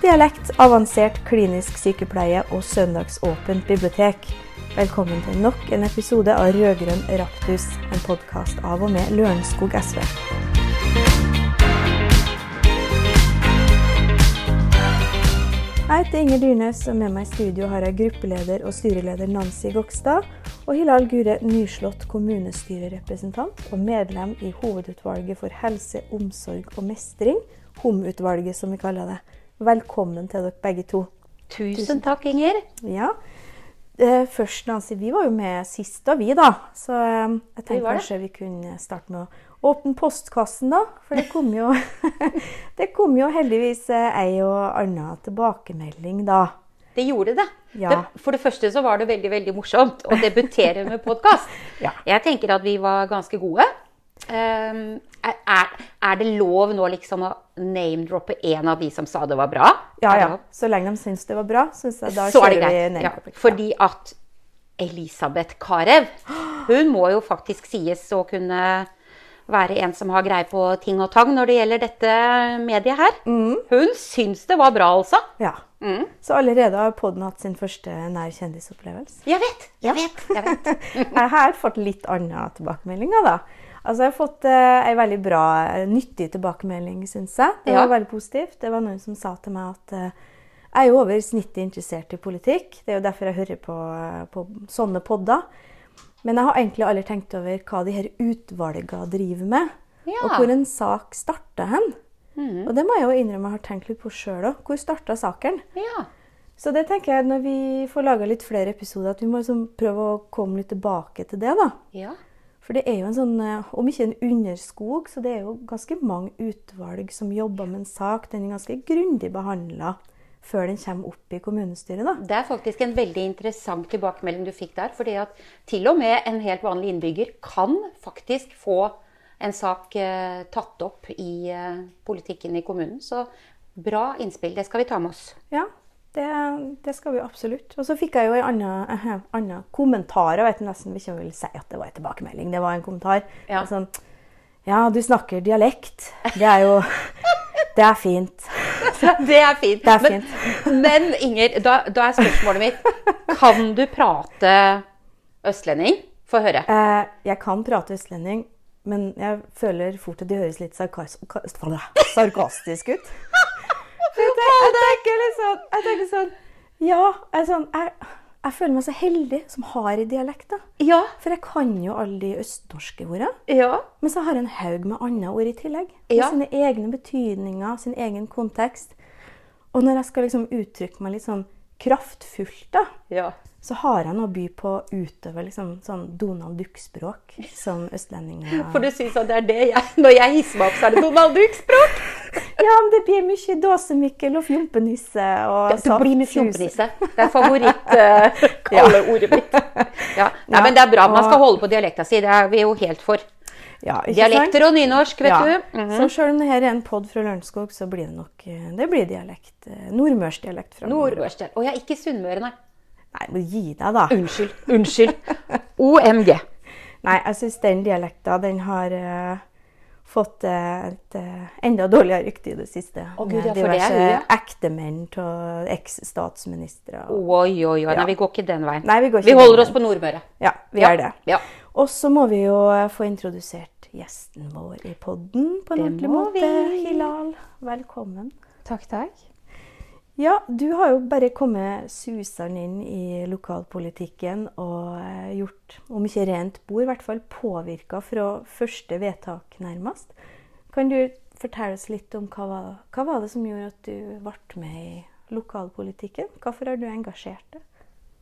Dialekt, avansert klinisk sykepleie og søndagsåpent bibliotek. Velkommen til nok en episode av Rødgrønn Raptus, en podkast av og med Lørenskog SV. Jeg heter Inger Dyrnes, og med meg i studio har jeg gruppeleder og styreleder Nancy Gokstad og Hilal Gure Nyslått kommunestyrerepresentant og medlem i Hovedutvalget for helse, omsorg og mestring, HOM-utvalget som vi kaller det. Velkommen til dere begge to. Tusen takk, Inger. Ja. Eh, først, Nancy, vi var jo med sist da, vi, da. Så eh, jeg tenkte kanskje vi kunne starte med å åpne postkassen, da. For det kom jo, det kom jo heldigvis eh, ei og anna tilbakemelding, da. Det gjorde det. Ja. det. For det første så var det veldig veldig morsomt å debutere med podkast. Ja. Jeg tenker at vi var ganske gode. Um, er, er, det lov nå liksom å name-droppe en av de som sa det var bra? Ja, ja. Så lenge de syns det var bra, syns jeg da så er kjører vi. Name-dropping. fordi at Elisabeth Carew, hun må jo faktisk sies å kunne være en som har greie på ting og tang når det gjelder dette mediet her. Hun syns det var bra, altså. Ja. Mm. Så allerede har podden hatt sin første nær kjendisopplevelse. Jeg vet, jeg vet, jeg vet. Jeg har fått litt andre tilbakemeldinger, da. Altså, jeg har fått eh, ei veldig bra, eh, nyttig tilbakemelding, syns jeg. Det var Ja. veldig positivt. Det var noen som sa til meg at eh, jeg er jo over snittet interessert i politikk. Det er jo derfor jeg hører på, eh, på sånne podder. Men jeg har egentlig aldri tenkt over hva de her utvalgene driver med. Ja. Og hvor en sak starter hen. Og det må jeg jo innrømme jeg har tenkt litt på sjøl òg. Hvor starta saken? Ja. Så det tenker jeg når vi får laga litt flere episoder, at vi må liksom prøve å komme litt tilbake til det. da. ja. For det er jo en sånn, eh, om ikke en underskog, så det er jo ganske mange utvalg som jobber med en sak. Den er ganske grundig behandla før den kommer opp i kommunestyret. da. Det er faktisk en veldig interessant tilbakemelding du fikk der. fordi at til og med en helt vanlig innbygger kan faktisk få en sak eh, tatt opp i eh, politikken i kommunen. Så bra innspill. Det skal vi ta med oss. Ja, det, det skal vi absolutt. Og så fikk jeg jo en annen, eh, annen kommentar. Jeg vet nesten ikke om jeg vil si at det var en tilbakemelding. Det var en kommentar. Ja. Sånn, ja, du snakker dialekt. Det er jo Det er fint. Det er fint. Det er Men, men Inger, da, da er spørsmålet mitt Kan du prate østlending? Få høre. Eh, jeg kan prate østlending, men jeg føler fort at de høres litt sarkas sarkastisk ut. Jeg, tenker, jeg tenker litt sånn, jeg tenker sånn Ja, jeg, sånn, jeg, jeg føler meg så heldig som har i dialekt. da. Ja. For jeg kan jo alle de østnorske ordene. Ja. Men så har jeg en haug med andre ord i tillegg. Med Ja. sine egne betydninger, sin egen kontekst. Og når jeg skal liksom uttrykke meg litt sånn kraftfullt, da, ja. Så har jeg noe å by på utover liksom sånn Donald Duck-språk som østlendinger. For du syns at det er det jeg Når jeg hisser meg opp, så er det Donald Duck-språk? Ja, men det blir mye dåsemikkel og fjompenisse og Det blir mye fjompenisse. Det er favoritt-kalleordet mitt. Ja. Nei, Ja, men det er bra. Man skal holde på dialekta si. Det er vi jo helt for. Ja? Dialekter og nynorsk, vet ja. du. Mhm. Så selv om det her er en pod fra Lørenskog, så blir det nok eh, det blir dialekt. eh, Nordmørsdialekt. Nordøst. Å ja, ikke Sunnmøre, nei. Nei, må gi deg, da. Unnskyld. Unnskyld. OMG. Nei, jeg syns den dialekta, den har uh, fått uh, et uh, enda dårligere rykte i det siste. Å, Gud, ja, for det er diverse hun, ja. ektemenn av eks-statsministre. Oi, oi, oi. Ja. Nei, vi går ikke den veien. Nei, vi går ikke Vi den holder veien. oss på Nordmøre. Ja, vi Ja, det. ja. Og så må vi jo få introdusert gjesten vår i podden på en Det ordentlig må måte. vi. Hilal, velkommen. Takk, takk. Ja, du har jo bare kommet susende inn i lokalpolitikken og eh, gjort, om ikke rent bord, i hvert fall påvirka fra første vedtak, nærmest. Kan du fortelle oss litt om hva hva var det som gjorde at du ble med i lokalpolitikken? Hvorfor har du engasjert deg?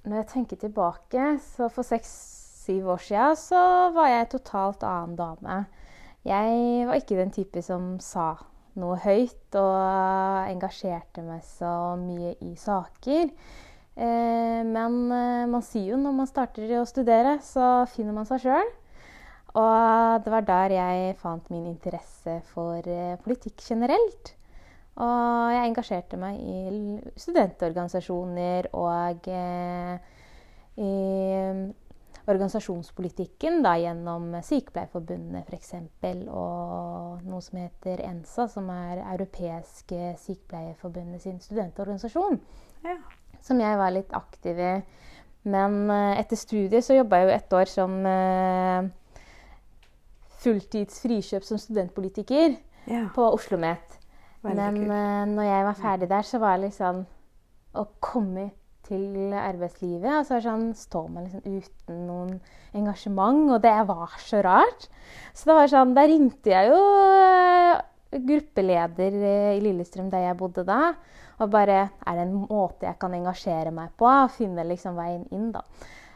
Når jeg tenker tilbake, så for seks-syv år siden så var jeg totalt annen dame. Jeg var ikke den type som sa noe høyt og engasjerte meg så mye i saker. Eh, men eh, man sier jo når man starter å studere, så finner man seg sjøl. Og det var der jeg fant min interesse for eh, politikk generelt. Og jeg engasjerte meg i studentorganisasjoner og i organisasjonspolitikken da, gjennom Sykepleierforbundet f.eks. og noe som heter ENSA, som er Europeiske sykepleierforbundet sin studentorganisasjon. Ja. Som jeg var litt aktiv i. Men uh, etter studiet så jobba jeg jo et år som uh, fulltids frikjøp som studentpolitiker ja. på Oslo OsloMet. Men uh, når jeg var ferdig der, så var det liksom å komme til arbeidslivet. Og så sånn, står man liksom uten noen engasjement, og det var så rart. Så det var sånn, da ringte jeg jo eh, gruppeleder i Lillestrøm der jeg bodde da. Og bare Er det en måte jeg kan engasjere meg på? Finne liksom veien inn, da.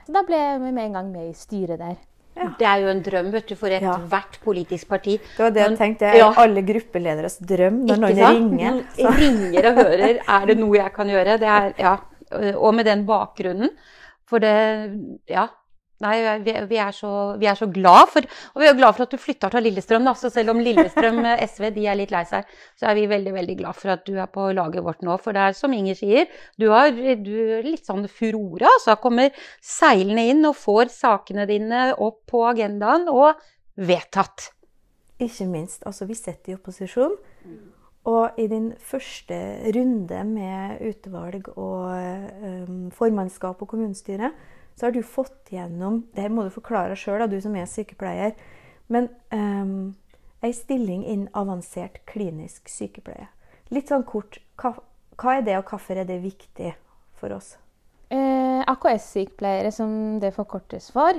Så da ble jeg med en gang med i styret der. Ja. Det er jo en drøm vet du, for ethvert ja. politisk parti. Det var det jeg tenkte. Det er ja. alle gruppelederes drøm når noen ringer. Så. Ringer og hører er det noe jeg kan gjøre. Det er, ja, og med den bakgrunnen. For det Ja. Nei, vi, vi, er så, vi, er så, glad for Og vi er glad for at du flytta til Lillestrøm, da. Så selv om Lillestrøm SV de er litt lei seg, så er vi veldig veldig glad for at du er på laget vårt nå. For det er som Inger sier, du har du litt sånn furore. Altså kommer seilende inn og får sakene dine opp på agendaen og vedtatt. Ikke minst. Altså, vi sitter i opposisjon. Og i din første runde med utvalg og um, formannskap og kommunestyre, så har du fått gjennom Det her må du forklare sjøl, du som er sykepleier. Men um, ei stilling innen avansert klinisk sykepleie. Litt sånn kort, hva, hva er det, og hvorfor er det viktig for oss? Eh, AKS-sykepleiere, som det forkortes for,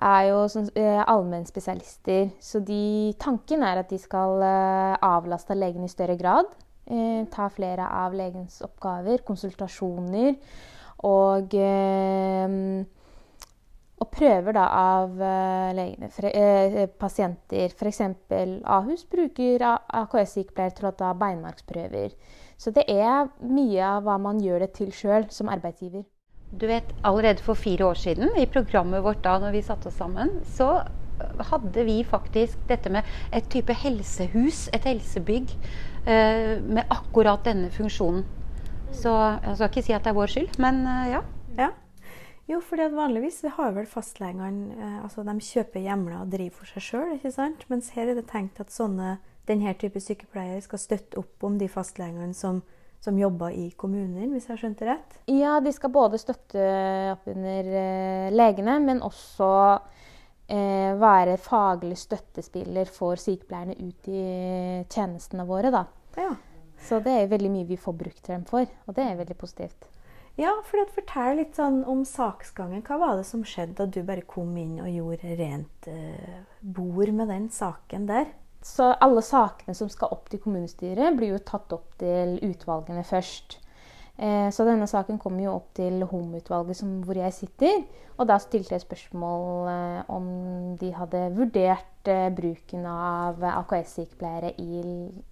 er jo sånn, eh, allmennspesialister. Så de, tanken er at de skal eh, avlaste legen i større grad. Eh, ta flere av legens oppgaver, konsultasjoner. Og, og prøver da av legene, for, eh, pasienter. F.eks. Ahus bruker AKS-sykepleier til å ta beinmargsprøver. Så det er mye av hva man gjør det til sjøl som arbeidsgiver. Du vet, Allerede for fire år siden, i programmet vårt da når vi satte oss sammen, så hadde vi faktisk dette med et type helsehus, et helsebygg, eh, med akkurat denne funksjonen. Så jeg skal ikke si at det er vår skyld, men eh, ja. ja. Jo, for vanligvis har vel fastlegene eh, altså De kjøper hjemler og driver for seg sjøl, ikke sant? Mens her er det tenkt at sånne, denne type sykepleiere skal støtte opp om de fastlegene som som jobber i kommunen, hvis jeg har skjønt det rett? Ja, de skal både støtte opp under eh, legene, men også eh, være faglig støttespiller for sykepleierne ut i tjenestene våre. Da. Ja. Så det er veldig mye vi får brukt dem for, og det er veldig positivt. Ja, for Fortell litt sånn om saksgangen. Hva var det som skjedde da du bare kom inn og gjorde rent eh, bord med den saken der? Så alle sakene som skal opp til kommunestyret, blir jo tatt opp til utvalgene først. Eh, så denne saken kommer jo opp til HOM-utvalget hvor jeg sitter. Og da stilte jeg spørsmål eh, om de hadde vurdert eh, bruken av AKS-sykepleiere i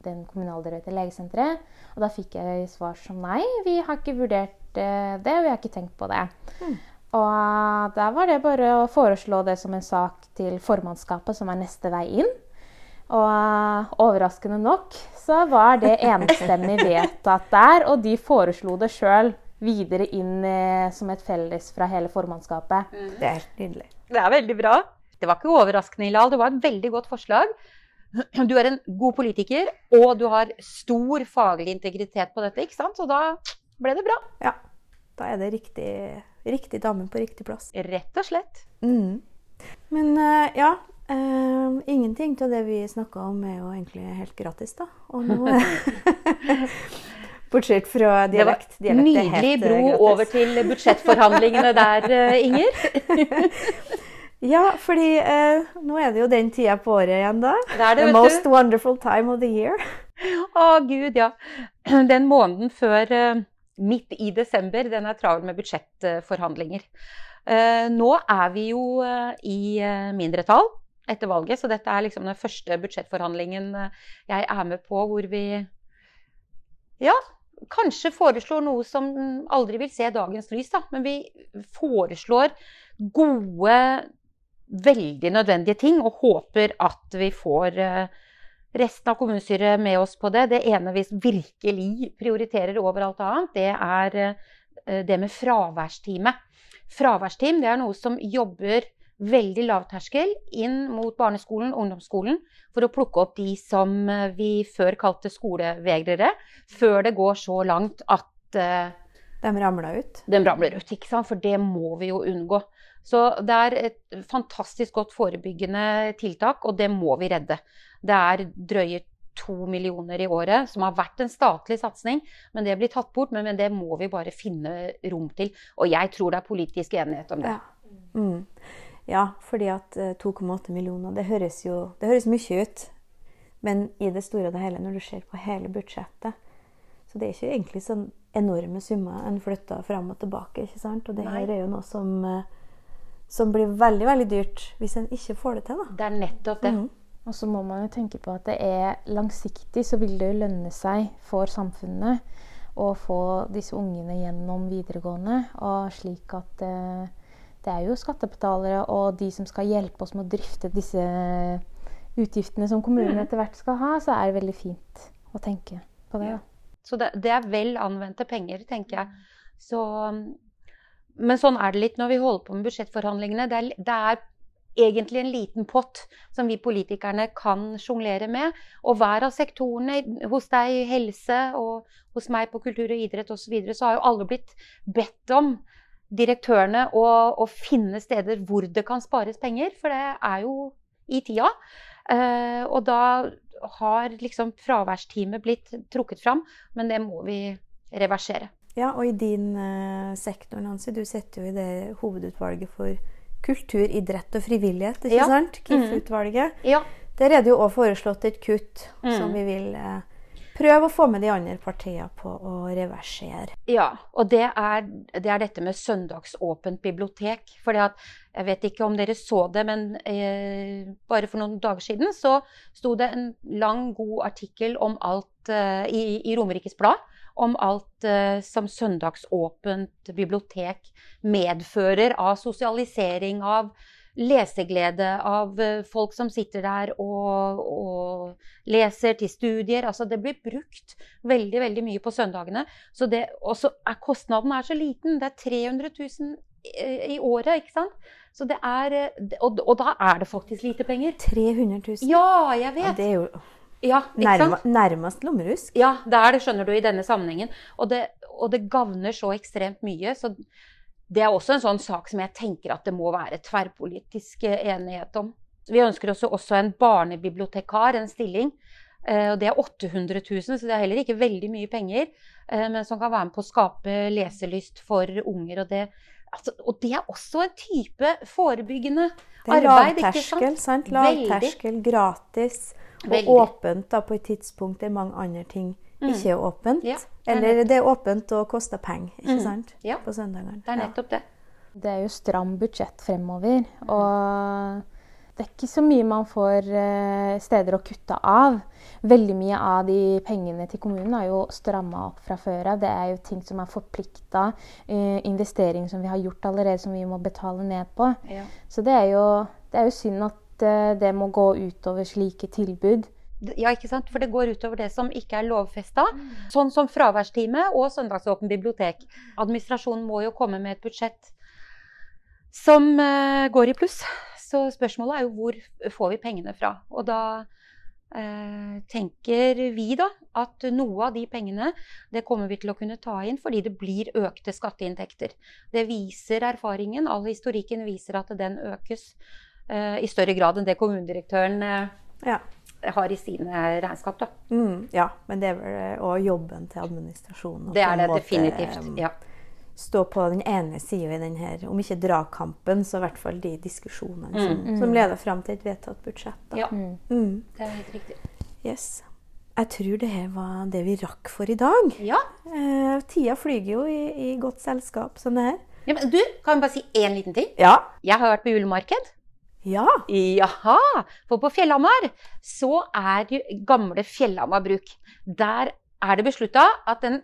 den kommunaldirektørte legesenteret. Og da fikk jeg svar som nei, vi har ikke vurdert det, og vi har ikke tenkt på det. Mm. Og da var det bare å foreslå det som en sak til formannskapet, som er neste vei inn. Og uh, overraskende nok så var det enstemmig vedtatt der, og de foreslo det sjøl videre inn eh, som et felles fra hele formannskapet. Mm. Det er nydelig. Det er veldig bra. Det var ikke overraskende, Hilal. Det var et veldig godt forslag. Du er en god politiker, og du har stor faglig integritet på dette, ikke sant? Så da ble det bra. Ja. Da er det riktig, riktig dame på riktig plass. Rett og slett. Mm. Men uh, ja, Uh, ingenting av det vi snakka om, er jo egentlig helt gratis, da. Bortsett fra dialekt. Det var nydelig bro gratis. over til budsjettforhandlingene der, uh, Inger. ja, fordi uh, nå er det jo den tida på året igjen, da. Det det, the most du. wonderful time of the year. Å, gud, ja. Den måneden før midt i desember, den er travel med budsjettforhandlinger. Nå er vi jo i mindretall etter valget. Så dette er liksom den første budsjettforhandlingen eh, jeg er med på hvor vi ja, kanskje foreslår noe som aldri vil se dagens lys, da. Men vi foreslår gode, veldig nødvendige ting og håper at vi får eh, resten av kommunestyret med oss på det. Det ene vi virkelig prioriterer over alt annet, det er eh, det med fraværsteamet. Fraværsteam det er noe som jobber veldig lavterskel inn mot barneskolen, og ungdomsskolen, for å plukke opp de som eh, vi før kalte skolevegrere, før det går så langt at uh, De ramler ut? De ramler ut, ikke sant. For det må vi jo unngå. Så det er et fantastisk godt forebyggende tiltak, og det må vi redde. Det er drøye to millioner i året, som har vært en statlig satsing. Men det blir tatt bort. Men, det må vi bare finne rom til. Og jeg tror det er politisk enighet om det. Ja, mm. Ja fordi at 2,8 eh, millioner, det høres jo det høres mye ut. Men i det store og det hele, når du ser på hele budsjettet Så det er ikke egentlig sånn enorme summer en flytter fram og tilbake. ikke sant? Og det her er jo noe som uh, som blir veldig veldig dyrt hvis en ikke får det til. Da. Det er nettopp det. Mm. Og så må man jo tenke på at det er langsiktig, så vil det jo lønne seg for samfunnet å få disse ungene gjennom videregående. Og slik at eh, det er jo skattebetalere og de som skal hjelpe oss med å drifte disse utgiftene som kommunene mm. etter hvert skal ha, så er det veldig fint å tenke på det. Da. Så det, det er vel anvendte penger, tenker jeg. Så men sånn er det litt når vi holder på med budsjettforhandlingene. Det er, det er, egentlig en liten pott som vi politikerne kan sjonglere med. Og hver av sektorene, hos deg i helse og hos meg på kultur og idrett osv., så, videre, så har jo alle blitt bedt om direktørene å, å, finne steder hvor det kan spares penger. For det er jo i tida. Uh, og da har liksom fraværsteamet blitt trukket fram, men det må vi reversere. Ja, og i din uh, sektor, Nancy, du setter jo i det hovedutvalget for kultur, idrett og frivillighet, ikke ja. sant? KIF-utvalget. Mm. Ja. Der er det jo òg foreslått et kutt mm. som vi vil uh, prøve å få med de andre partiene på å reversere. Ja, og det er, det er dette med søndagsåpent bibliotek. For jeg vet ikke om dere så det, men eh, bare for noen dager siden så sto det en lang, god artikkel om alt eh, i, i Romerikes Blad om alt eh, som søndagsåpent bibliotek medfører av sosialisering, av leseglede, av eh, folk som sitter der og, og leser til studier. Altså det blir brukt veldig, veldig mye på søndagene. Så det, også er kostnaden er så liten. Det er 300 000 i året, ikke sant? Så det er, eh, og, og da er det faktisk lite penger. 300 000? Ja, jeg vet. Ja, det er jo ja, Nærm nærmest lommerusk? Ja, det er det, skjønner du, i denne sammenhengen. Og det, og det gagner så ekstremt mye. Så det er også en sånn sak som jeg tenker at det må være tverrpolitisk eh, enighet om. Vi ønsker også, også en barnebibliotekar, en stilling. Eh, og det er 800 000, så det er heller ikke veldig mye penger. Eh, men som kan være med på å skape leselyst for unger. Og det, altså, og det er også en type forebyggende arbeid. Er lavterskel, sant? Lavterskel, gratis. Og åpent da, på et tidspunkt der mange andre ting mm. ikke er åpent. Ja, det er Eller det er åpent og koster penger ikke mm. sant? Ja. på søndagene. Det er nettopp det. Det er jo stram budsjett fremover. Og det er ikke så mye man får eh, steder å kutte av. Veldig mye av de pengene til kommunen er jo stramma opp fra før av. Det er jo ting som er forplikta. Eh, investering som vi har gjort allerede, som vi må betale ned på. Ja. Så det er, jo, det er jo synd at Eh, det må gå utover slike tilbud. Ja, ikke sant? For det går utover det som ikke er lovfesta. Mm. Sånn som fraværstime og søndagsåpen bibliotek. Administrasjonen må jo komme med et budsjett som uh, går i pluss. Så spørsmålet er jo hvor får vi pengene fra. Og da uh, tenker vi da at noe av de pengene det kommer vi til å kunne ta inn fordi det blir økte skatteinntekter. Det viser erfaringen. All historikken viser at den økes Eh, i større grad enn det kommunedirektøren eh, ja. Har i sine regnskap. Mm, ja, men det er vel òg jobben til administrasjonen. Det er det definitivt. Eh, ja. Stå på den ene sida i denne, om ikke dragkampen, så i hvert fall de diskusjonene mm. som, som, leder fram til et vedtatt budsjett. Da. Ja, mm. mm. det er helt riktig. Yes. Jeg tror det her var det vi rakk for i dag. Ja. Eh, tida flyger jo i, i, godt selskap som det her. Ja, men du, kan vi bare si én liten ting? Ja. Jeg har vært på julemarked. Ja. Jaha! For på Fjellhamar så er det gamle Fjellhamar bruk. Der er det beslutta at den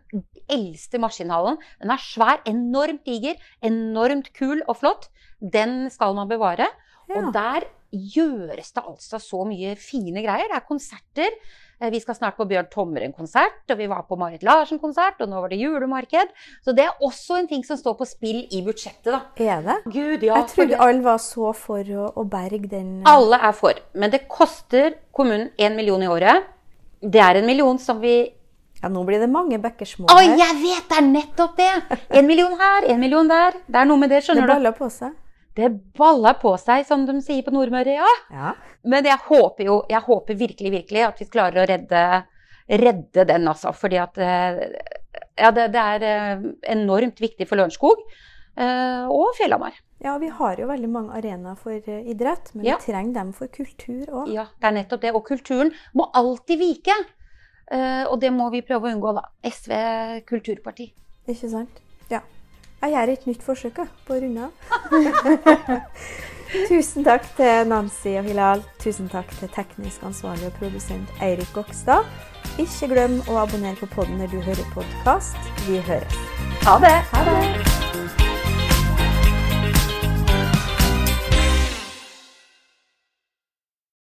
eldste maskinhallen, den er svær, enormt diger, enormt kul og flott, den skal man bevare. Ja. Og der gjøres det altså så mye fine greier. Det er konserter. Eh, vi skal snart på Bjørn Tomren-konsert, og vi var på Marit Larsen-konsert, og nå var det julemarked. Så det er også en ting som står på spill i budsjettet, da. Er det? Gud, ja. Jeg trodde alle var så for å, å berge den Alle er for. Men det koster kommunen én million i året. Det er en million som vi Ja, nå blir det mange bekker små Å, jeg vet! Det er nettopp det! En million her, en million der. Det er noe med det, Det skjønner du. Det baller på seg. Det baller på seg, som de sier på Nordmøre, ja. Ja. Men jeg håper jo, jeg håper virkelig, virkelig at vi klarer å redde, redde den, altså. Fordi at eh, Ja, det, det er eh, enormt viktig for Lørenskog eh, og Fjellhamar. ja, vi har jo veldig mange arenaer for idrett, men Ja. vi trenger dem for kultur òg. Ja, det er nettopp det. Og kulturen må alltid vike. Og det må vi prøve å unngå, da. SV kulturparti. Ikke sant? Ja. Jeg gjør et nytt forsøk på å runde av. Tusen takk til Nancy og Hilal. Tusen takk til teknisk ansvarlig og produsent Eirik Gokstad. Ikke glem å abonnere på podden når du hører podkast. Vi høres. Ha det! Ha det!